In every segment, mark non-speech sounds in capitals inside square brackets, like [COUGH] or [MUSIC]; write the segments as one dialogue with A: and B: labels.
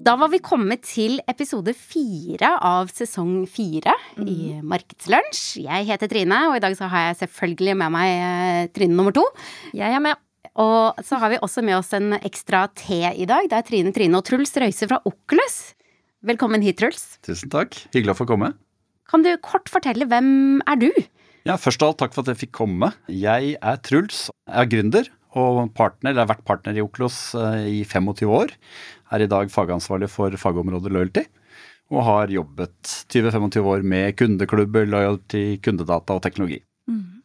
A: Da var vi kommet til episode fire av sesong fire mm. i Markedslunsj. Jeg heter Trine, og i dag så har jeg selvfølgelig med meg eh, Trine nummer to.
B: Jeg er med.
A: Og så har vi også med oss en ekstra T i dag. Det er Trine Trine og Truls Røise fra Oculus. Velkommen hit, Truls.
C: Tusen takk. Hyggelig å få komme.
A: Kan du kort fortelle hvem er du?
C: Ja, Først av alt, takk for at jeg fikk komme. Jeg er Truls. Jeg er gründer og partner, eller har vært partner i Oculus eh, i 25 år. Er i dag fagansvarlig for fagområdet loyalty. Og har jobbet 20-25 år med kundeklubber, loyalty, kundedata og teknologi. Mm.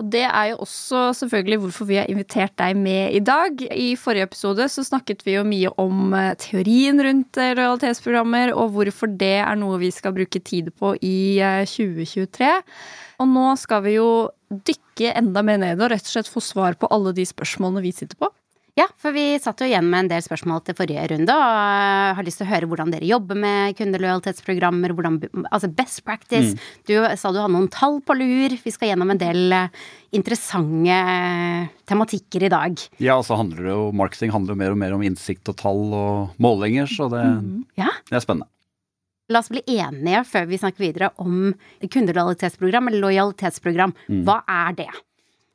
B: Og det er jo også selvfølgelig hvorfor vi har invitert deg med i dag. I forrige episode så snakket vi jo mye om eh, teorien rundt eh, lojalitetsprogrammer, og hvorfor det er noe vi skal bruke tid på i 2023. Og nå skal vi jo dykke enda mer ned og rett og slett få svar på alle de spørsmålene vi sitter på.
A: Ja, for vi satt jo igjen med en del spørsmål til forrige runde, og har lyst til å høre hvordan dere jobber med kundelojalitetsprogrammer, hvordan, altså best practice. Mm. Du sa du hadde noen tall på lur. Vi skal gjennom en del eh, interessante eh, tematikker i dag.
C: Ja, og så handler det jo marketing handler jo mer og mer om innsikt og tall og målinger, så det, mm. ja. det er spennende.
A: La oss bli enige før vi snakker videre om kundelojalitetsprogram eller lojalitetsprogram. Mm. Hva er det?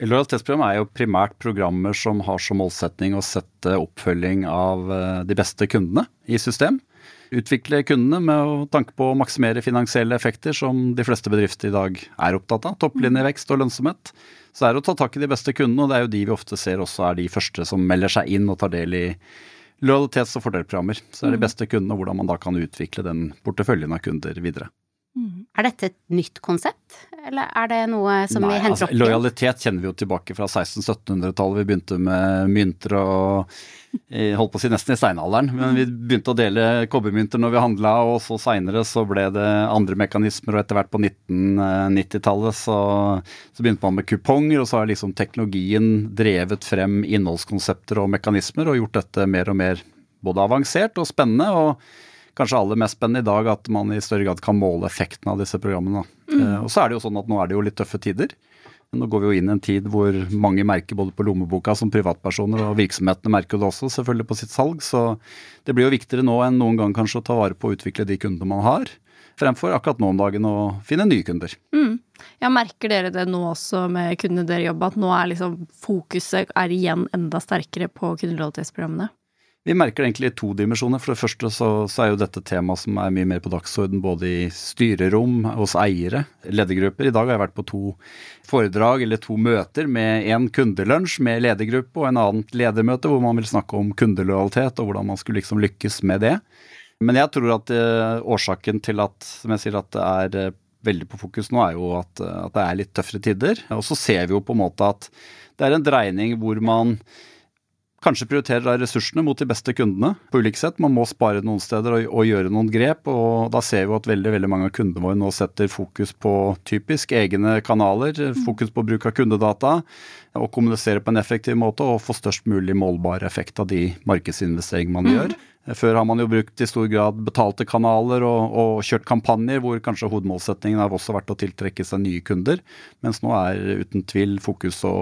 C: Lojalitetsprogram er jo primært programmer som har som målsetning å sette oppfølging av eh, de beste kundene i system. Utvikle kundene med tanke på å maksimere finansielle effekter, som de fleste bedrifter i dag er opptatt av. Topplinjevekst og lønnsomhet. Så er det å ta tak i de beste kundene, og det er jo de vi ofte ser også er de første som melder seg inn og tar del i lojalitets- og fordelprogrammer. Så det er de mm. beste kundene og hvordan man da kan utvikle den porteføljen av kunder videre.
A: Mm. Er dette et nytt konsept, eller er det noe som
C: Nei,
A: vi henter
C: altså,
A: opp altså
C: Lojalitet kjenner vi jo tilbake fra 1600-1700-tallet. Vi begynte med mynter og holdt på å si nesten i steinalderen. Men vi begynte å dele kobbermynter når vi handla, og så seinere så ble det andre mekanismer, og etter hvert på 1990-tallet så, så, begynte man med kuponger, og så har liksom teknologien drevet frem innholdskonsepter og mekanismer og gjort dette mer og mer både avansert og spennende. og kanskje aller mest spennende i dag at man i større grad kan måle effekten av disse programmene. Mm. Eh, og så er det jo sånn at nå er det jo litt tøffe tider. Nå går vi jo inn i en tid hvor mange merker både på lommeboka som privatpersoner, og virksomhetene merker det også selvfølgelig på sitt salg. Så det blir jo viktigere nå enn noen gang kanskje å ta vare på å utvikle de kundene man har, fremfor akkurat nå om dagen å finne nye kunder.
B: Mm. Ja, Merker dere det nå også med kundene dere jobber, at nå er liksom fokuset er igjen enda sterkere på kundelojalitetsprogrammene?
C: Vi merker det egentlig i to dimensjoner. For det første så, så er jo dette tema som er mye mer på dagsorden både i styrerom, hos eiere, ledergrupper. I dag har jeg vært på to foredrag eller to møter med en kundelunsj med ledergruppe og en annet ledermøte hvor man vil snakke om kundelojalitet og hvordan man skulle liksom lykkes med det. Men jeg tror at eh, årsaken til at, som jeg sier, at det er eh, veldig på fokus nå, er jo at, at det er litt tøffere tider. Og så ser vi jo på en måte at det er en dreining hvor man Kanskje prioriterer ressursene mot de beste kundene på ulike sett. Man må spare noen steder og, og, gjøre noen grep. og Da ser vi at veldig veldig mange av kundene våre nå setter fokus på typisk egne kanaler. Mm. Fokus på bruk av kundedata. Og kommunisere på en effektiv måte og få størst mulig målbar effekt av de markedsinvesteringene man mm. gjør. Før har man jo brukt i stor grad betalte kanaler og, og, kjørt kampanjer hvor kanskje hovedmålsettingen har også vært å tiltrekke seg nye kunder, mens nå er uten tvil fokus å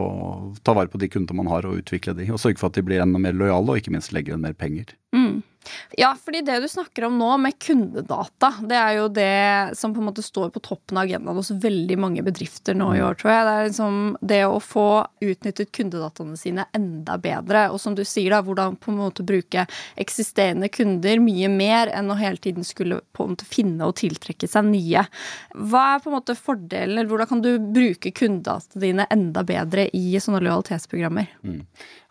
C: ta vare på de kundene man har og utvikle de, og sørge for at de blir enda mer lojale og ikke minst legge igjen mer penger.
B: Mm. Ja, fordi det du snakker om nå med kundedata, det er jo det som på en måte står på toppen av agendaen hos veldig mange bedrifter nå i mm. år, tror jeg. Det er liksom det å få utnyttet kundedataene sine enda bedre. Og som du sier, da, hvordan på en måte bruke eksisterende kunder mye mer enn å hele tiden skulle på en måte finne og tiltrekke seg nye. Hva er på en måte fordelen, eller hvordan kan du bruke kundedataene dine enda bedre i sånne lojalitetsprogrammer? Mm.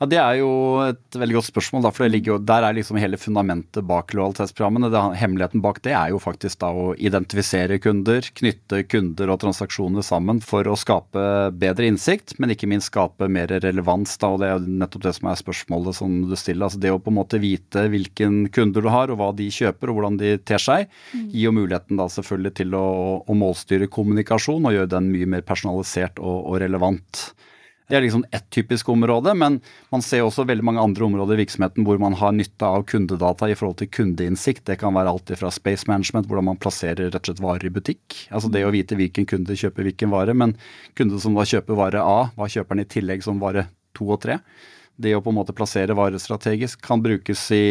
C: Ja, Det er jo et veldig godt spørsmål, da, for jo, der er liksom hele fundamentet bak lojalitetsprogrammene. Det, hemmeligheten bak det er jo faktisk da å identifisere kunder, knytte kunder og transaksjoner sammen for å skape bedre innsikt, men ikke minst skape mer relevans. da, og Det er nettopp det som er spørsmålet som du stiller. altså Det å på en måte vite hvilken kunder du har, og hva de kjøper og hvordan de ter seg, mm. gir jo muligheten da selvfølgelig til å, å målstyre kommunikasjon og gjøre den mye mer personalisert og, og relevant. Det er liksom ett typisk område, men man ser også veldig mange andre områder i virksomheten hvor man har nytte av kundedata i forhold til kundeinnsikt. Det kan være alt fra space management, hvordan man plasserer rett og slett varer i butikk. Altså det å vite hvilken kunde kjøper hvilken vare, men kunde som da kjøper vare A, hva kjøper den i tillegg som vare to og tre? Det å på en måte plassere varer strategisk kan brukes i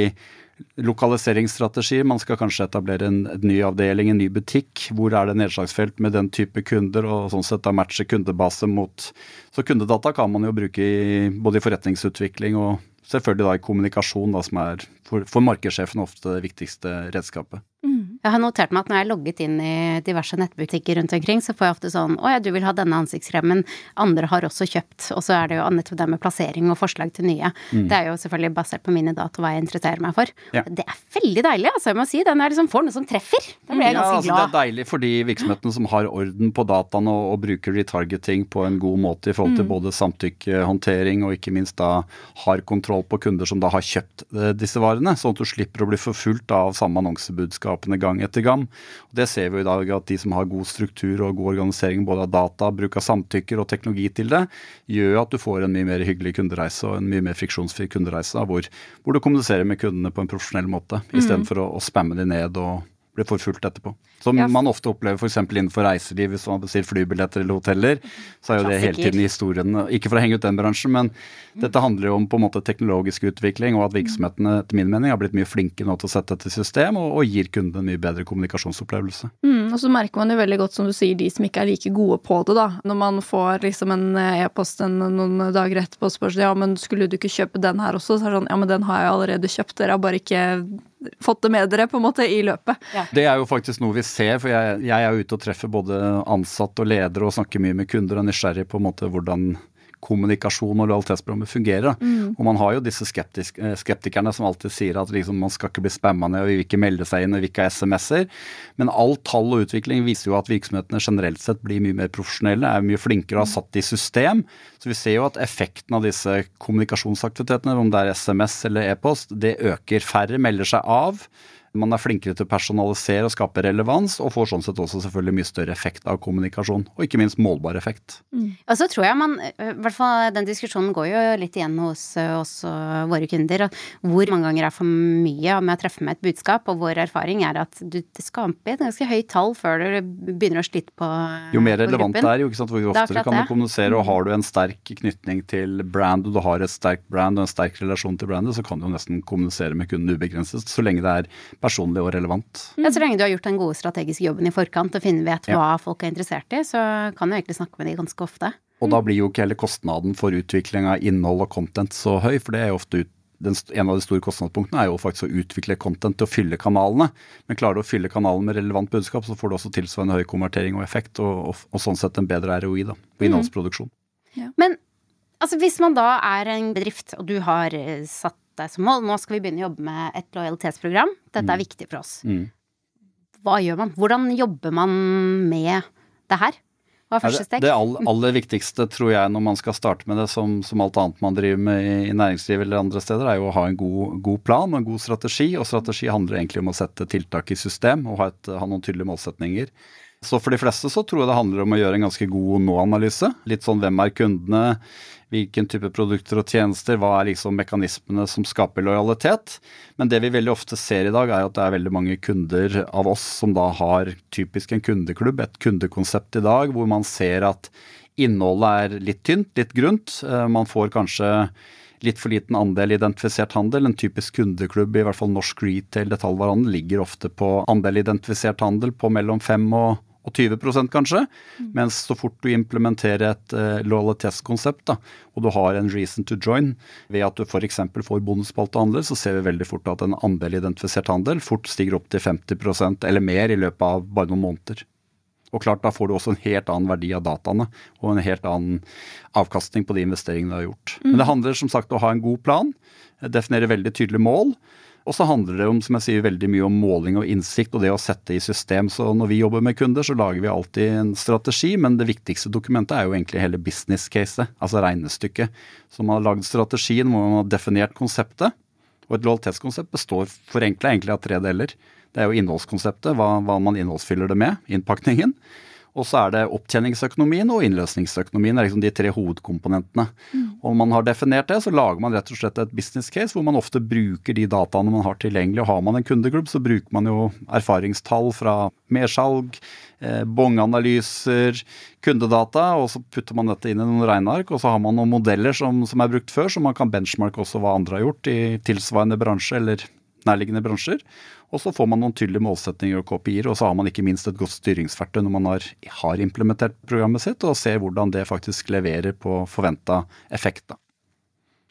C: lokaliseringsstrategier. Man skal kanskje etablere en, en, ny avdeling, en ny butikk. Hvor er det nedslagsfelt med den type kunder, og sånn sett da matche kundebase mot Så kundedata kan man jo bruke i, både i forretningsutvikling og selvfølgelig da i kommunikasjon, da, som er for, for markedssjefen ofte det viktigste redskapet.
A: Jeg har notert meg at når jeg er logget inn i diverse nettbutikker rundt omkring, så får jeg ofte sånn å ja, du vil ha denne ansiktskremen, andre har også kjøpt. Og så er det jo nettopp det med plassering og forslag til nye. Mm. Det er jo selvfølgelig basert på mine data hva jeg interesserer meg for. Ja. Det er veldig deilig, altså. Jeg må si den er liksom får noe som treffer. Da blir jeg ganske ja, altså,
C: glad. Det er deilig for de virksomhetene som har orden på dataene og, og bruker retargeting på en god måte i forhold til mm. både samtykkehåndtering og ikke minst da har kontroll på kunder som da har kjøpt eh, disse varene, sånn at du slipper å bli forfulgt av samme annonsebudskapene gang gang etter gang. Og det ser vi i dag at de som har god struktur og god organisering både av data, bruk av samtykker og teknologi til det, gjør at du får en mye mer hyggelig kundereise og en mye mer friksjonsfri kundereise, hvor, hvor du kommuniserer med kundene på en profesjonell måte, mm. istedenfor å, å spamme de ned og blir forfulgt etterpå. Som ja. man ofte opplever f.eks. innenfor reiseliv, hvis man bestiller flybilletter eller hoteller. Så er jo det hele tiden i historien. Ikke for å henge ut den bransjen, men mm. dette handler jo om på en måte teknologisk utvikling, og at virksomhetene etter min mening har blitt mye flinke nå til å sette dette i system, og, og gir kunden en mye bedre kommunikasjonsopplevelse.
B: Mm, og så merker man jo veldig godt, som du sier, de som ikke er like gode på det, da. Når man får liksom en eh, e-post noen dager etterpå og spør ja, men skulle du ikke kjøpe den her også? Så er det sånn ja, men den har jeg allerede kjøpt, dere har bare ikke fått det med dere på en måte i løpet.
C: Ja. Det er jo faktisk noe vi ser, for jeg, jeg er ute og treffer både ansatte og ledere og snakker mye med kunder og er nysgjerrig på en måte hvordan kommunikasjon og lojalitetsprogrammet fungerer. Mm. Og man har jo disse eh, skeptikerne som alltid sier at liksom, man skal ikke bli spamma ned, og vi vil ikke melde seg inn, og vi vil ikke ha SMS-er. Men all tall og utvikling viser jo at virksomhetene generelt sett blir mye mer profesjonelle, er mye flinkere og har satt i system. Så vi ser jo at effekten av disse kommunikasjonsaktivitetene, om det er SMS eller e-post, det øker. Færre melder seg av. Man er flinkere til å personalisere og skape relevans, og får sånn sett også selvfølgelig mye større effekt av kommunikasjon. Og ikke minst målbar effekt.
A: Mm. Og så tror jeg man, i hvert fall den diskusjonen går jo litt igjen hos oss og våre kunder, hvor mange ganger er for mye med å treffe med et budskap, og vår erfaring er at du skaper et ganske høyt tall før du begynner å slite på gruppen.
C: Jo mer relevant det er, jo ikke sant, hvor oftere kan du kommunisere, og har du en sterk knytning til brand, og du har et sterkt brand og en sterk relasjon til brandet, så kan du jo nesten kommunisere med kunden ubegrenset, så lenge det er personlig og relevant.
A: Ja, Så lenge du har gjort den gode strategiske jobben i forkant og finner vet hva folk er interessert i, så kan du egentlig snakke med de ganske ofte.
C: Og da blir jo ikke heller kostnaden for utvikling av innhold og content så høy, for det er jo ofte ut, den, en av de store kostnadspunktene er jo faktisk å utvikle content til å fylle kanalene. Men klarer du å fylle kanalen med relevant budskap, så får du også tilsvarende høy konvertering og effekt, og, og, og sånn sett en bedre ROI da, på mm. innholdsproduksjon.
A: Mm. Ja. Men altså, hvis man da er en bedrift, og du har eh, satt deg som mål. Nå skal vi begynne å jobbe med et lojalitetsprogram. Dette er mm. viktig for oss. Mm. Hva gjør man? Hvordan jobber man med det her? Hva er første steg?
C: Det aller viktigste, tror jeg, når man skal starte med det, som, som alt annet man driver med i, i næringslivet eller andre steder, er jo å ha en god, god, plan og en god strategi. Og strategi handler egentlig om å sette tiltak i system og ha, et, ha noen tydelige målsetninger. Så for de fleste så tror jeg det handler om å gjøre en ganske god nå-analyse. Litt sånn hvem er kundene, hvilken type produkter og tjenester, hva er liksom mekanismene som skaper lojalitet. Men det vi veldig ofte ser i dag, er at det er veldig mange kunder av oss som da har typisk en kundeklubb, et kundekonsept i dag, hvor man ser at innholdet er litt tynt, litt grunt. Eh, man får kanskje litt for liten andel identifisert handel. En typisk kundeklubb, i hvert fall norsk retail detaljvarehandel, ligger ofte på andel identifisert handel på mellom 5 og og 20 kanskje. Mm. Mens så fort du implementerer et uh, lojalitetskonsept, og du har en reason to join ved at du f.eks. får bonuspaltehandler, så ser vi veldig fort at en andel identifisert handel fort stiger opp til 50% eller mer i løpet av bare noen måneder. Og klart, Da får du også en helt annen verdi av dataene og en helt annen avkastning på de investeringene du har gjort. Mm. Men det handler som sagt om å ha en god plan, definere veldig tydelige mål. Og så handler det om, som jeg sier, veldig mye om måling og innsikt og det å sette i system. Så når vi jobber med kunder, så lager vi alltid en strategi, men det viktigste dokumentet er jo egentlig hele business caset, altså regnestykket. Så man har lagd strategien hvor man har definert konseptet. Og et lojalitetskonsept består forenkla egentlig av tre deler. Det er jo innholdskonseptet, hva, hva man innholdsfyller det med, innpakningen. Og så er det opptjeningsøkonomien og innløsningsøkonomien. er liksom de tre hovedkomponentene. Mm. Og man har definert det, så lager man rett og slett et business case hvor man ofte bruker de dataene man har tilgjengelig. Og har man en kundeklubb, så bruker man jo erfaringstall fra mersalg, eh, bonganalyser, kundedata, og så putter man dette inn i noen regneark. Og så har man noen modeller som, som er brukt før, så man kan benchmarke også hva andre har gjort i tilsvarende bransje eller nærliggende bransjer. Og så får man noen tydelige målsetninger og KPI-er, og så har man ikke minst et godt styringsverktøy når man har, har implementert programmet sitt, og ser hvordan det faktisk leverer på forventa effekt. da.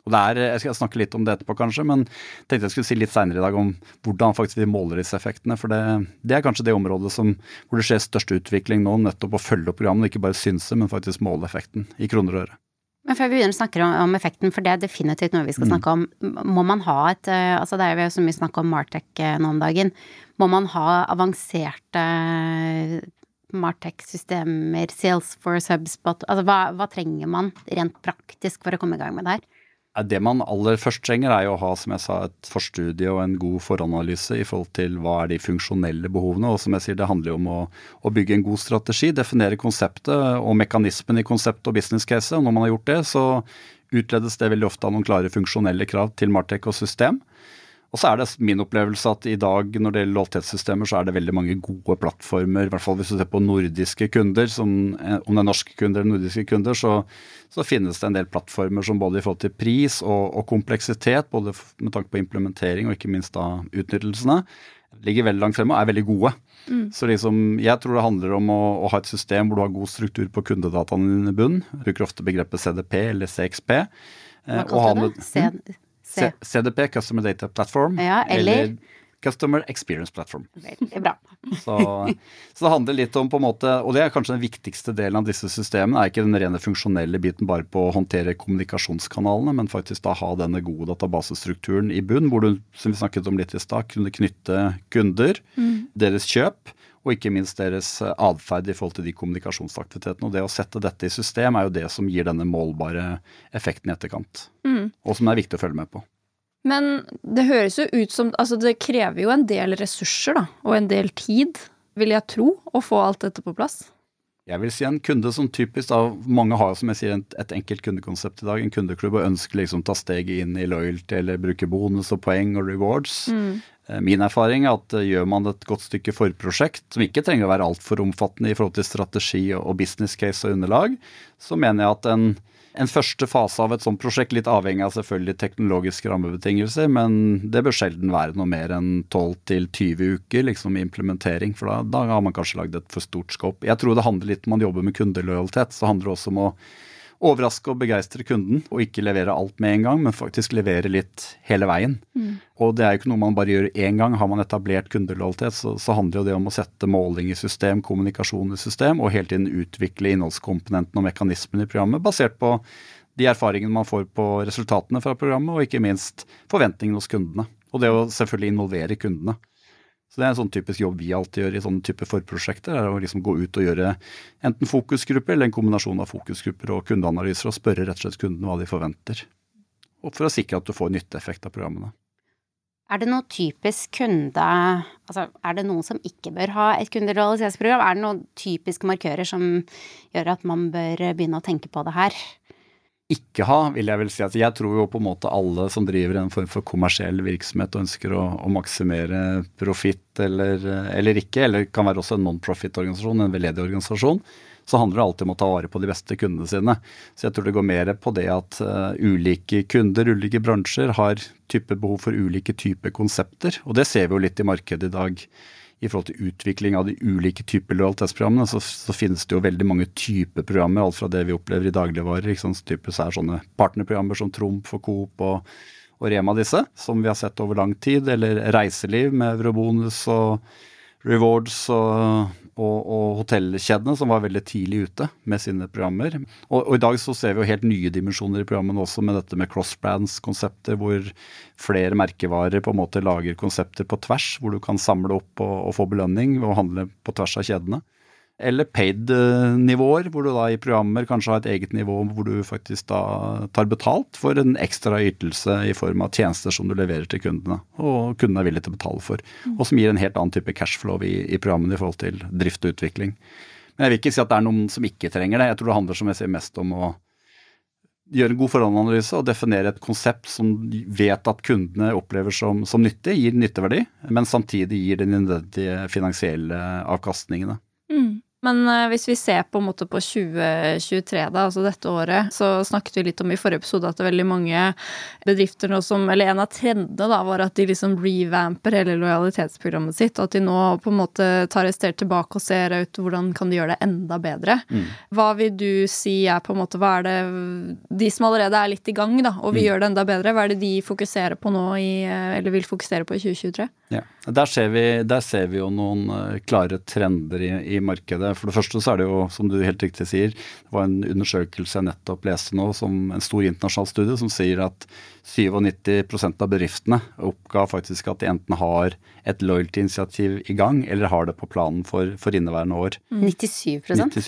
C: Og det er, Jeg skal snakke litt om det etterpå, kanskje, men tenkte jeg skulle si litt seinere i dag om hvordan faktisk vi måler disse effektene. For det, det er kanskje det området som, hvor det skjer størst utvikling nå, nettopp å følge opp programmene. Ikke bare synse, men faktisk måle effekten i kroner og øre.
A: Men før vi begynner å snakke om, om, effekten, for det er definitivt noe vi skal mm. snakke om, må man ha et eh, Altså det er jo så mye snakk om Martech eh, nå om dagen. Må man ha avanserte eh, Martech-systemer, Salesforce, HubSpot Altså hva, hva trenger man rent praktisk for å komme i gang med det her?
C: Det man aller først trenger, er jo å ha som jeg sa, et forstudie og en god foranalyse i forhold til hva er de funksjonelle behovene. Og som jeg sier, det handler jo om å, å bygge en god strategi, definere konseptet og mekanismen i konseptet og business case. Og når man har gjort det, så utledes det veldig ofte av noen klare funksjonelle krav til Martek og system. Og så er det min opplevelse at i dag når det gjelder lojalitetssystemer, så er det veldig mange gode plattformer. I hvert fall hvis du ser på nordiske kunder, som, eh, om det er norske kunder eller nordiske kunder, så, så, finnes det en del plattformer som både i forhold til pris og, og kompleksitet, både med tanke på implementering og ikke minst da utnyttelsene, ligger veldig langt fremme og er veldig gode. Mm. Så liksom, jeg tror det handler om å, å, ha et system hvor du har god struktur på kundedataene dine i bunn. Bruker ofte begrepet CDP eller CXP.
A: Hva kalte du det?
C: CDP, Customer Data Platform.
A: Ja, eller, eller
C: Customer Experience Platform.
A: Veldig bra. [LAUGHS]
C: Så, så, det handler litt om på en måte, og det er kanskje den viktigste delen av disse systemene, er ikke den rene funksjonelle biten bare på å håndtere kommunikasjonskanalene, men faktisk da ha denne gode databasestrukturen i bunn, hvor du, som vi snakket om litt i stad, kunne knytte kunder, mm. deres kjøp, og ikke minst deres eh, atferd i forhold til de kommunikasjonsaktivitetene. Og det å sette dette i system er jo det som gir denne målbare effekten i etterkant. Mm. Og som det er viktig å følge med på.
B: Men det høres jo ut som Altså, det krever jo en del ressurser, da, og en del tid, vil jeg tro, å få alt dette på plass?
C: Jeg vil si en kunde som typisk da, Mange har som jeg sier et, et enkelt kundekonsept i dag, en kundeklubb, og ønsker liksom ta steget inn i loyalty eller bruke bonus og poeng og rewards. Mm. Eh, min erfaring er at eh, gjør man et godt stykke forprosjekt, som ikke trenger å være altfor omfattende i forhold til strategi og business case og underlag, så mener jeg at en, en første fase av et sånt prosjekt, litt avhengig av selvfølgelig teknologiske rammebetingelser, men det bør sjelden være noe mer enn 12-20 uker liksom, implementering. For da, da har man kanskje lagd et for stort skåp. Jeg tror det handler litt om man jobber med kundelojalitet, så handler det også om å overraske og begeistre kunden, og ikke levere alt med en gang, men faktisk levere litt hele veien. Mm. Og det er jo ikke noe man bare gjør én gang. Har man etablert kundelojalitet, så, så, handler jo det om å sette måling i system, kommunikasjon i system, og hele tiden utvikle innholdskomponenten og mekanismen i programmet basert på de erfaringene man får på resultatene fra programmet, og ikke minst forventningene hos kundene. Og det å selvfølgelig involvere kundene. Så det er en sånn typisk jobb vi alltid gjør i sånne type forprosjekter. er Å liksom gå ut og gjøre enten fokusgrupper eller en kombinasjon av fokusgrupper og kundeanalyser og spørre rett og slett kundene hva de forventer. Og for å sikre at du får nytteeffekt av programmene.
A: Er det noe typisk kunde Altså er det noen som ikke bør ha et kundelojalitetsprogram? Er det noen typiske markører som gjør at man bør begynne å tenke på det her?
C: Ikke ha, vil jeg vel si. at Jeg tror jo på en måte alle som driver en form for kommersiell virksomhet og ønsker å, å maksimere profitt eller, eller, ikke, eller kan være også en non-profit-organisasjon, en veldedig organisasjon, så handler det alltid om å ta vare på de beste kundene sine. Så jeg tror det går mer på det at uh, ulike kunder, ulike bransjer, har type behov for ulike typer konsepter. Og det ser vi jo litt i markedet i dag i forhold til utvikling av de ulike typer lojalitetsprogrammene, så, så, finnes det jo veldig mange typer programmer. Alt fra det vi opplever i dagligvarer. ikke sant, type er sånne partnerprogrammer som Trumf og Coop og, og, Rema disse, som vi har sett over lang tid. Eller reiseliv med Eurobonus og Rewards og og, og hotellkjedene, som var veldig tidlig ute med sine programmer. Og, og, i dag så ser vi jo helt nye dimensjoner i programmene også, med dette med crossbrands-konsepter, hvor flere merkevarer på en måte lager konsepter på tvers, hvor du kan samle opp og, og få belønning ved å handle på tvers av kjedene eller paid-nivåer, hvor du da i programmer kanskje har et eget nivå hvor du faktisk da tar betalt for en ekstra ytelse i form av tjenester som du leverer til kundene, og kundene er villige til å betale for. Og som gir en helt annen type cashflow i, i programmene i forhold til drift og utvikling. Men jeg vil ikke si at det er noen som ikke trenger det. Jeg tror det handler som jeg sier mest om å gjøre en god forhåndsanalyse og definere et konsept som vet at kundene opplever som, som nyttig, gir nytteverdi, men samtidig gir de nødvendige finansielle avkastningene. Mm.
B: Men uh, hvis vi ser på en måte på 2023, da, altså dette året, så snakket vi litt om i forrige episode at det er veldig mange bedrifter nå som Eller en av trendene da var at de liksom revamper hele lojalitetsprogrammet sitt, og at de nå på en måte tar et steg tilbake og ser ut hvordan kan de gjøre det enda bedre. Mm. Hva vil du si er på en måte Hva er det De som allerede er litt i gang, da, og vil mm. gjøre det enda bedre, hva er det de fokuserer på nå i eh, Eller vil fokusere på i 2023?
C: Ja, der ser vi, der ser vi jo noen uh, klare trender i, i markedet. For det første så er det jo, som du helt riktig sier, det var en undersøkelse jeg nettopp leste nå, som en stor internasjonal studie, som sier at 97% av bedriftene oppga faktisk at de enten har et loyalty-initiativ i gang, eller har det på planen for, for inneværende år.
A: 97, 97 Det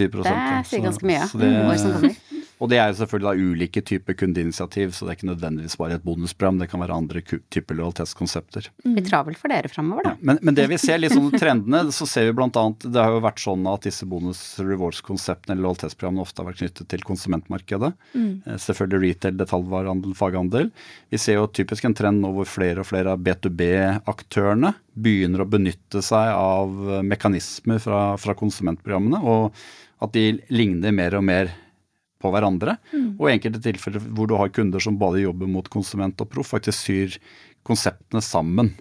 A: sier ganske mye. Så, det, år som kommer.
C: Og det er jo selvfølgelig da ulike typer kundeinitiativ, så det er ikke nødvendigvis bare et bonusprogram. Det kan være andre typer lojalitetskonsepter.
A: Det blir travelt for dere framover, da.
C: Ja, men, men, det vi ser, litt sånn trendene, så ser vi bl.a. Det har jo vært sånn at disse bonus rewards-konseptene eller lojalitetsprogrammene ofte har vært knyttet til konsumentmarkedet. Mm. Eh, selvfølgelig retail, detaljvarehandel, faghandel. Vi ser jo typisk en trend nå hvor flere og flere av B2B-aktørene begynner å benytte seg av mekanismer fra, fra konsumentprogrammene, og at de ligner mer og mer på hverandre. Mm. Og i enkelte tilfeller hvor du har kunder som både jobber mot konsument og proff, faktisk syr konseptene sammen.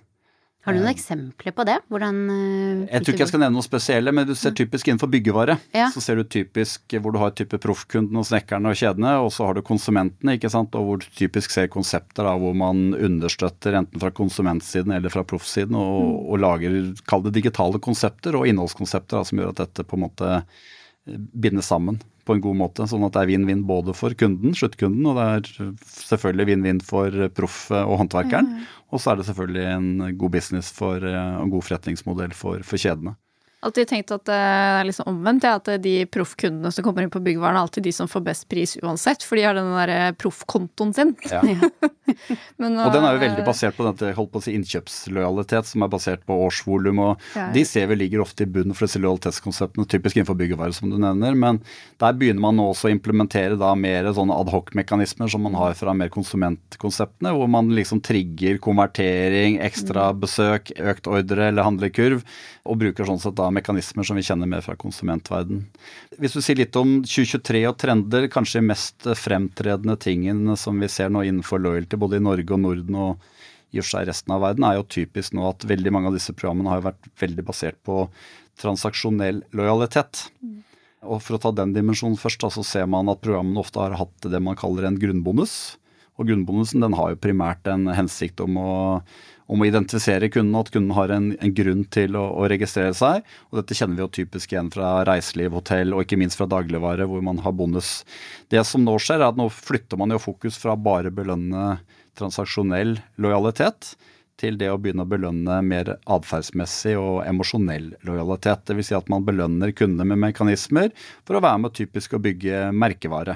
A: Har du noen eksempler på det? Hvordan
C: uh, Jeg tror ikke jeg skal nevne noe spesielle, men du ser typisk innenfor byggevare. Ja. Så ser du typisk hvor du har type proffkunden og snekkerne og kjedene, og så har du konsumentene, ikke sant, og hvor du typisk ser konsepter da, hvor man understøtter enten fra konsumentsiden eller fra proffsiden, og, mm. og lager, kall det digitale konsepter og innholdskonsepter da, som gjør at dette på en måte eh, bindes sammen på en god måte. Sånn at det er vinn-vinn både for kunden, sluttkunden, og det er selvfølgelig vinn-vinn for proff og håndverkeren. Mm. Og så er det selvfølgelig en god business for, og en god forretningsmodell for, for kjedene
B: alltid tenkt at det er liksom omvendt. Ja, at de proffkundene som kommer inn på byggvaren, er alltid de som får best pris uansett, for de har den der eh, proffkontoen sin. Ja. [LAUGHS]
C: Men, og den er jo veldig basert på dette holdt på å si, innkjøpslojalitet, som er basert på årsvolum. Og ja. de ser vi ligger ofte i bunnen for disse lojalitetskonseptene, typisk innenfor byggevare, som du nevner. Men der begynner man nå også å implementere da mer sånne adhocmekanismer som man har fra mer konsumentkonseptene, hvor man liksom trigger konvertering, ekstra mm. besøk, økt ordre eller handlekurv, og bruker sånn sett da mekanismer som vi kjenner mer fra konsumentverden. Hvis du sier litt om 2023 og trender, kanskje mest fremtredende tingen som vi ser nå innenfor loyalty, både i Norge og Norden og i og for seg resten av verden, er jo typisk nå at veldig mange av disse programmene har vært veldig basert på transaksjonell lojalitet. Mm. Og For å ta den dimensjonen først, så ser man at programmene ofte har hatt det man kaller en grunnbonus. Og grunnbonusen den har jo primært en hensikt om å om å identifisere kunden, at kunden har en, en grunn til å, å, registrere seg. Og dette kjenner vi jo typisk igjen fra reiseliv, hotell og ikke minst fra dagligvare, hvor man har bonus. Det som nå skjer, er at nå flytter man jo fokus fra bare belønne transaksjonell lojalitet til det å begynne å belønne mer atferdsmessig og emosjonell lojalitet. Dvs. Si at man belønner kundene med mekanismer for å være med typisk å bygge merkevare.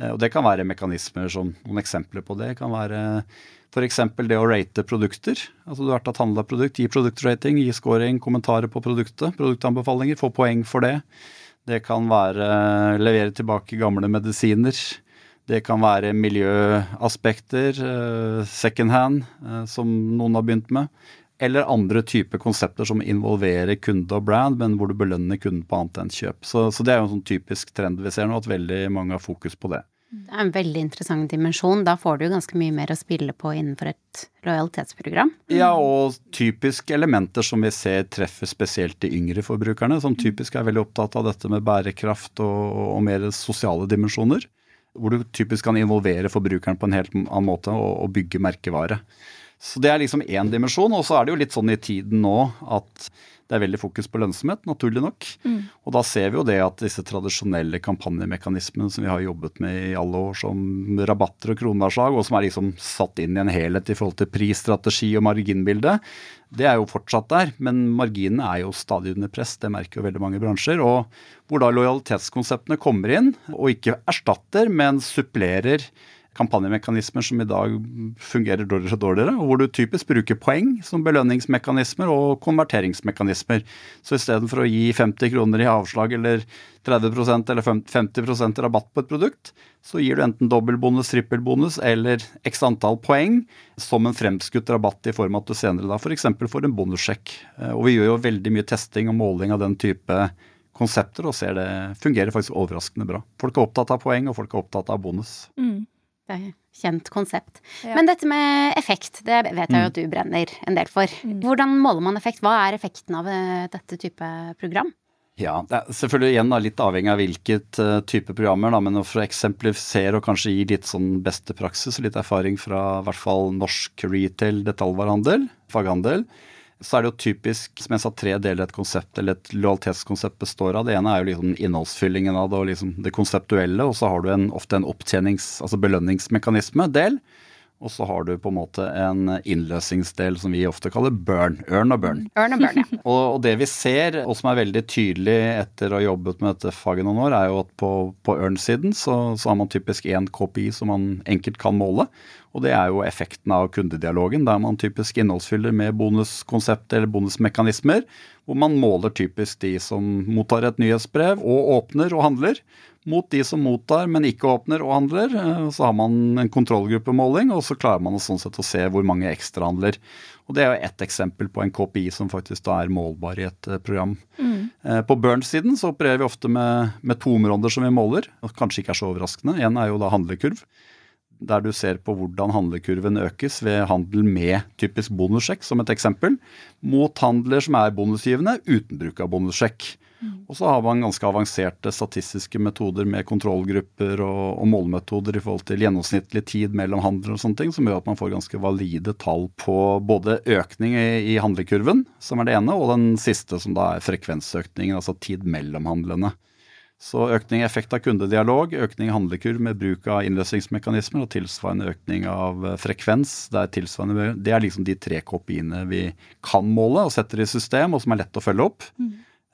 C: Mm. Og Det kan være mekanismer som noen eksempler på det kan være F.eks. det å rate produkter. Altså Du har tatt handel av produkt, gi produktrating, gi scoring, kommentarer på produktet, produktanbefalinger, få poeng for det. Det kan være levere tilbake gamle medisiner. Det kan være miljøaspekter, eh, second hand, eh, som noen har begynt med. Eller andre typer konsepter som involverer kunde og brand, men hvor du belønner kunden på annet enn kjøp. Så, så det er jo en sånn typisk trend vi ser nå, at veldig mange har fokus på det.
A: Det er en veldig interessant dimensjon. Da får du jo ganske mye mer å spille på innenfor et lojalitetsprogram.
C: Ja, og typiske elementer som vi ser treffer spesielt de yngre forbrukerne, som typisk er veldig opptatt av dette med bærekraft og, og mer sosiale dimensjoner. Hvor du typisk kan involvere forbrukeren på en helt annen måte og, og bygge merkevare. Så det er liksom én dimensjon. Og så er det jo litt sånn i tiden nå at det er veldig fokus på lønnsomhet, naturlig nok. Mm. Og da ser vi jo det at disse tradisjonelle kampanjemekanismene som vi har jobbet med i alle år, som rabatter og kronavslag, og som er liksom satt inn i en helhet i forhold til prisstrategi og marginbilde, det er jo fortsatt der. Men marginene er jo stadig under press, det merker jo veldig mange bransjer. Og hvor da lojalitetskonseptene kommer inn, og ikke erstatter, men supplerer kampanjemekanismer som i dag fungerer dårligere og dårligere, og hvor du typisk bruker poeng som belønningsmekanismer og konverteringsmekanismer. Så istedenfor å gi 50 kroner i avslag eller 30 eller 50% rabatt på et produkt, så gir du enten dobbeltbonus, trippelbonus eller x antall poeng som en fremskutt rabatt i form av at du senere da f.eks. får en bonussjekk. Eh, og vi gjør jo veldig mye testing og måling av den type konsepter og ser det fungerer faktisk overraskende bra. Folk er opptatt av poeng, og folk er opptatt av bonus.
B: Mm.
A: Kjent konsept.
B: Ja.
A: Men dette med effekt, det vet jeg jo at du brenner en del for. Hvordan måler man effekt? Hva er effekten av eh, dette type program?
C: Ja, det er selvfølgelig igjen da, litt avhengig av hvilket uh, type programmer, da, men for å eksemplifisere og kanskje gi litt sånn beste praksis og litt erfaring fra i hvert fall norsk retail, detaljvarehandel, faghandel, så er det jo typisk, som jeg sa, tre deler et konsept eller et lojalitetskonsept består av. Det ene er jo liksom innholdsfyllingen av det og liksom det konseptuelle, og så har du en, ofte en opptjenings-, altså belønningsmekanisme del. Og så har du på en måte en innløsningsdel som vi ofte kaller burn. Ørn og burn.
A: Ørn og burn, ja. [LAUGHS]
C: Og, og det vi ser, og som er veldig tydelig etter å ha jobbet med dette faget noen år, er jo at på, på earn-siden så, så har man typisk én KPI som man enkelt kan måle. Og det er jo effekten av kundedialogen, der man typisk innholdsfyller med bonuskonsept eller bonusmekanismer, hvor man måler typisk de som mottar et nyhetsbrev og åpner og handler, mot de som mottar, men ikke åpner og handler. Eh, Så har man en kontrollgruppemåling, og så klarer man sånn sett å se hvor mange ekstrahandler. Og Det er jo ett eksempel på en KPI som faktisk da er målbar i et eh, program. Mm. På Burn-siden så opererer vi ofte med, med to områder som vi måler, og kanskje ikke er så overraskende. En er jo da handlekurv, der du ser på hvordan handlekurven økes ved handel med typisk bonussjekk, som et eksempel, mot handler som er bonusgivende uten bruk av bonussjekk. Og så har man ganske avanserte statistiske metoder med kontrollgrupper og, og målmetoder i forhold til gjennomsnittlig tid mellom handler og sånne ting, som gjør at man får ganske valide tall på både økning i, i handlekurven, som er det ene, og den siste som da er frekvensøkningen, altså tid mellom handlene. Så økning i effekt av kundedialog, økning i handlekurv med bruk av innløsningsmekanismer og tilsvarende økning av eh, frekvens. Det er, det er liksom de tre kopiene vi kan måle og setter i system, og som er lett å følge opp.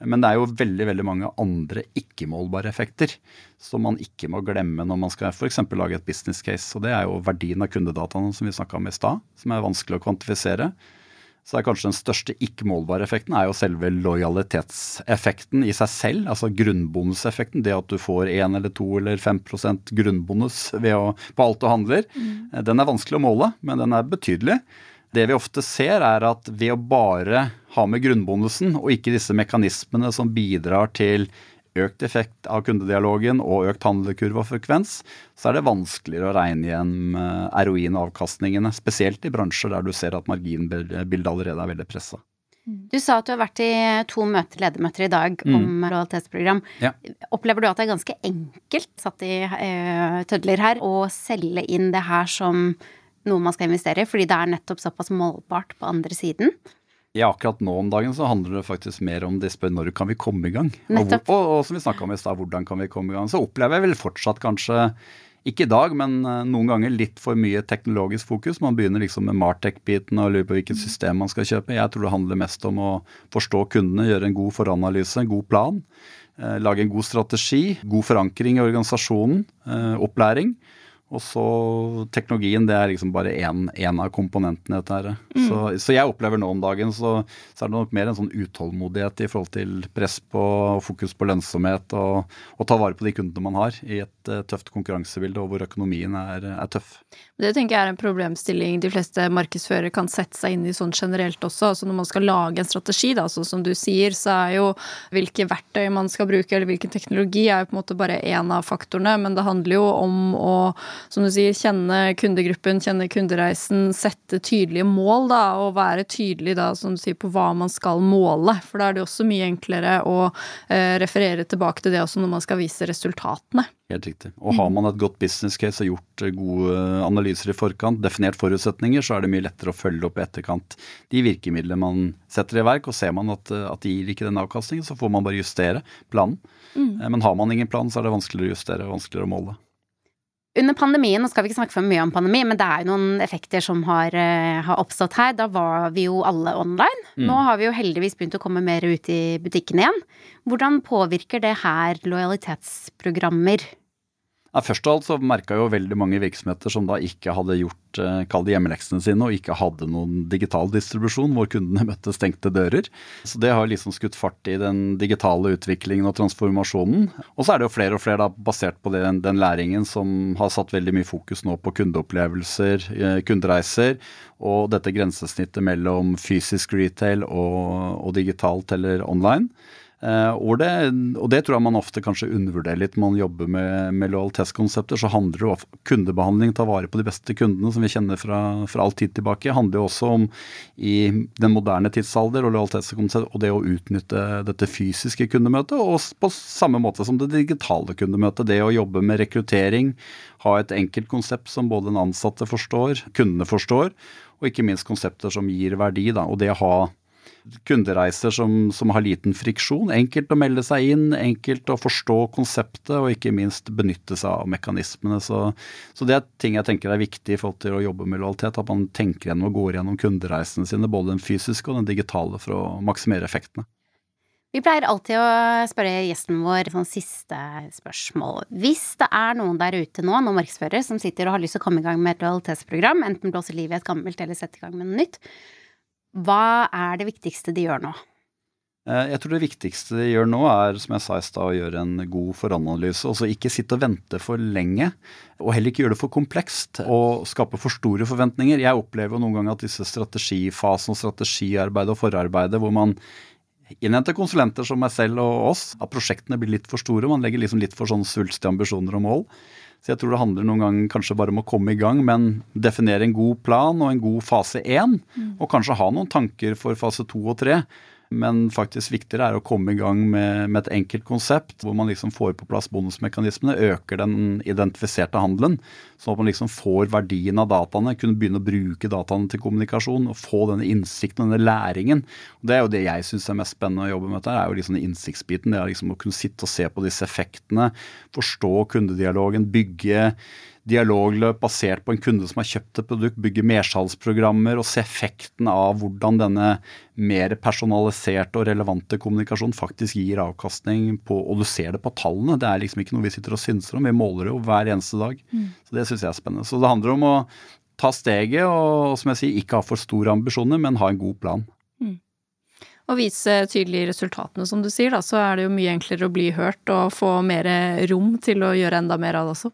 C: Men det er jo veldig veldig mange andre ikke-målbare effekter som man ikke må glemme når man skal f.eks. lage et business case. Og det er jo verdien av kundedataene som vi snakka om i stad, som er vanskelig å kvantifisere. Så er kanskje den største ikke-målbare effekten er jo selve lojalitetseffekten i seg selv. Altså grunnbonuseffekten. Det at du får 1 eller 2 eller 5 grunnbonus å, på alt du handler. Den er vanskelig å måle, men den er betydelig. Det vi ofte ser, er at ved å bare ha med grunnbonusen, og ikke disse mekanismene som bidrar til økt effekt av kundedialogen og økt handlekurve og frekvens, så er det vanskeligere å regne igjen eh, ROI-avkastningene. Spesielt i bransjer der du ser at marginbildet allerede er veldig pressa.
A: Du sa at du har vært i to møter, ledermøter i dag om realitetsprogram.
C: Ja.
A: Opplever du at det er ganske enkelt, satt i eh, tødler her, å selge inn det her som noe man skal investere i, fordi det er nettopp såpass målbart på andre siden?
C: Ja, akkurat nå om dagen så handler det faktisk mer om de spør når kan vi komme i gang. Og, og, og som vi snakka om i stad, hvordan kan vi komme i gang. Så opplever jeg vel fortsatt kanskje, ikke i dag, men eh, noen ganger litt for mye teknologisk fokus. Man begynner liksom med Martech-biten og lurer på hvilket system man skal kjøpe. Jeg tror det handler mest om å forstå kundene, gjøre en god foranalyse, en god plan. eh, Lage en god strategi, god forankring i organisasjonen, eh, opplæring. Og så teknologien, det er liksom bare én av komponentene i dette her. Så, så jeg opplever nå om dagen, så, så er det nok mer en sånn utålmodighet i forhold til press på fokus på lønnsomhet og, og ta vare på de kundene man har i et eh, tøft konkurransebilde og hvor økonomien er, er tøff.
B: Det tenker jeg er en problemstilling de fleste markedsførere kan sette seg inn i sånn generelt også. Altså når man skal lage en strategi, da, så som du sier, så er jo hvilke verktøy man skal bruke eller hvilken teknologi er jo på en måte bare én av faktorene, men det handler jo om å, som du sier, kjenne kundegruppen, kjenne kundereisen, sette tydelige mål, da, og være tydelig da, som du sier, på hva man skal måle. For da er det også mye enklere å eh, referere tilbake til det også når man skal vise resultatene.
C: Helt riktig. Og har man et godt business case og gjort eh, gode analyser i forkant, definert forutsetninger, så er det mye lettere å følge opp i etterkant de virkemidlene man setter i verk. Og ser man at, eh, at de gir ikke den avkastningen, så får man bare justere planen. Mm. Men har man ingen plan, så er det vanskeligere å justere og vanskeligere å måle.
A: Under pandemien, nå skal vi ikke snakke for mye om pandemi, men det er jo noen effekter som har, eh, har oppstått her. Da var vi jo alle online. Nå har vi jo heldigvis begynt å komme mer ut i butikkene igjen. Hvordan påvirker det her lojalitetsprogrammer?
C: Ja, først av alt så merka jo veldig mange virksomheter som da ikke hadde gjort eh, kall det hjemmeleksene sine, og ikke hadde noen digital distribusjon hvor kundene [LAUGHS] møtte stengte dører. Så det har liksom skutt fart i den digitale utviklingen og transformasjonen. Og så er det jo flere og flere, da, basert på den, den læringen, som har satt veldig mye fokus nå på kundeopplevelser, eh, kundereiser, og dette grensesnittet mellom fysisk retail og, og digitalt eller online. Uh, og, det, og, det, tror jeg man ofte kanskje undervurderer litt når man jobber med, med lojalitetskonsepter. Så handler det om kundebehandling, ta vare på de beste kundene som vi kjenner fra, fra all tid tilbake. handler jo også om i den moderne tidsalder og lojalitetskonsept og det å utnytte dette fysiske kundemøtet, og på samme måte som det digitale kundemøtet. Det å jobbe med rekruttering, ha et enkelt konsept som både den ansatte forstår, kundene forstår, og ikke minst konsepter som gir verdi. Da. Og det å ha kundereiser som, som, har liten friksjon. Enkelt å melde seg inn, enkelt å forstå konseptet og ikke minst benytte seg av mekanismene. Så, så det er ting jeg tenker er viktig i forhold til å jobbe med lojalitet. At man tenker gjennom og går gjennom kundereisene sine, både den fysiske og den digitale, for å maksimere effektene.
A: Vi pleier alltid å spørre gjesten vår sånn siste spørsmål. Hvis det er noen der ute nå, noen markedsførere, som sitter og har lyst til å komme i gang med et lojalitetsprogram, enten blåse livet i et gammelt eller sette i gang med noe nytt, hva er det viktigste de gjør nå?
C: Eh, jeg tror det viktigste de gjør nå, er som jeg sa i stad, å gjøre en god foranalyse. Altså ikke sitte og vente for lenge, og heller ikke gjøre det for komplekst og skape for store forventninger. Jeg opplever jo noen ganger at disse strategifasene strategiarbeidet og forarbeidet hvor man innhenter konsulenter som meg selv og oss, at prosjektene blir litt for store. Man legger liksom litt for sånn svulstige ambisjoner og mål. Så jeg tror det handler noen ganger kanskje bare om å komme i gang, men definere en god plan og en god fase én. Mm. Og kanskje ha noen tanker for fase to og tre. Men faktisk viktigere er å komme i gang med, med, et enkelt konsept, hvor man liksom får på plass bonusmekanismene, øker den identifiserte handelen, sånn at man liksom får verdien av dataene, kunne begynne å bruke dataene til kommunikasjon og få denne innsikten, denne læringen. Og det er jo det jeg syns er mest spennende å jobbe med dette, er jo liksom innsiktsbiten. Det er liksom å kunne sitte og se på disse effektene, forstå kundedialogen, bygge dialogløp basert på en kunde som har kjøpt et produkt, bygge mersalgsprogrammer og se effekten av hvordan denne mer personaliserte og relevante kommunikasjonen faktisk gir avkastning på Og du ser det på tallene. Det er liksom ikke noe vi sitter og synser om. Vi måler det jo hver eneste dag. Mm. Så det syns jeg er spennende. Så det handler om å ta steget og som jeg sier, ikke ha for store ambisjoner, men ha en god plan. Mm.
B: Og vise tydelige resultatene, som du sier, da, så er det jo mye enklere å bli hørt og få mer rom til å gjøre enda mer av det også.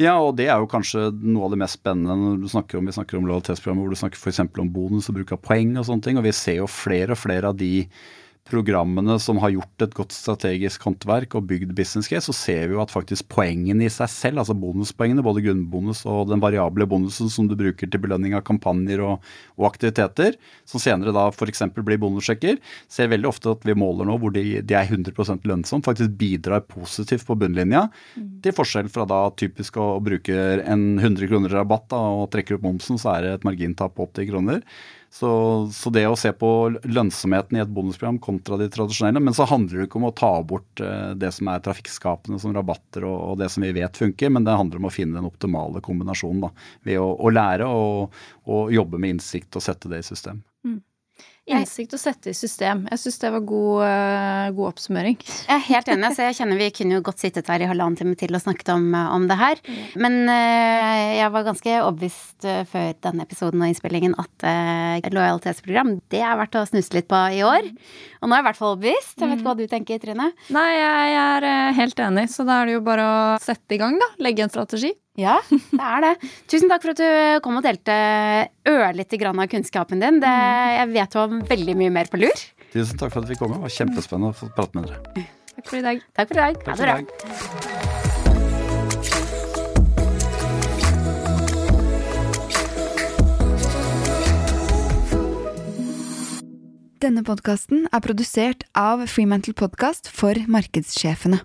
C: Ja, og det er jo kanskje noe av det mest spennende når du snakker om, vi snakker om lojalitetsprogrammet hvor du snakker f.eks. om bonus og bruk av poeng og sånne ting. Og vi ser jo flere og flere av de programmene som har gjort et godt strategisk håndverk og bygd business case, så ser vi jo at faktisk poengene i seg selv, altså bonuspoengene, både grunnbonus og den variable bonusen som du bruker til belønning av kampanjer og, og aktiviteter, som senere da f.eks. blir bonussjekker, ser veldig ofte at vi måler nå hvor de, de er 100% lønnsomt, faktisk bidrar positivt på bunnlinja, mm. til forskjell fra da typisk å bruke en 100 kroner rabatt da, og trekker opp momsen, så er det et margintap på 80 kroner. Så, så, det å se på lønnsomheten i et bonusprogram kontra de tradisjonelle Men så handler det ikke om å ta bort eh, det som er trafikkskapende som rabatter og, og, det som vi vet funker, men det handler om å finne den optimale kombinasjonen da, ved å, å lære og, og, jobbe med innsikt og sette det i system. Mm.
B: Innsikt å sette i system. Jeg syns det var god, uh, god, oppsummering.
A: Jeg er helt enig. så jeg kjenner Vi kunne jo godt sittet her i halvannen time til og snakket om, eh, om det her. Men uh, jeg var ganske overbevist uh, før denne episoden og innspillingen at lojalitetsprogram, det er verdt å snuse litt på i år. Og nå er jeg i hvert fall overbevist. Jeg vet ikke hva du tenker, Trine?
B: Nei, jeg er helt enig. Så da er det jo bare å sette i gang, da. Legge en strategi.
A: Ja, det er det. Tusen takk for at du kom og delte ørlite grann av kunnskapen din. Det, jeg vet du har veldig mye mer på lur.
C: Tusen takk for at vi kom. Det var kjempespennende å få prate med dere.
B: Takk for i dag.
A: Takk for i dag. Ha det bra.
D: Denne podkasten er produsert av Freemantle Podcast for markedssjefene.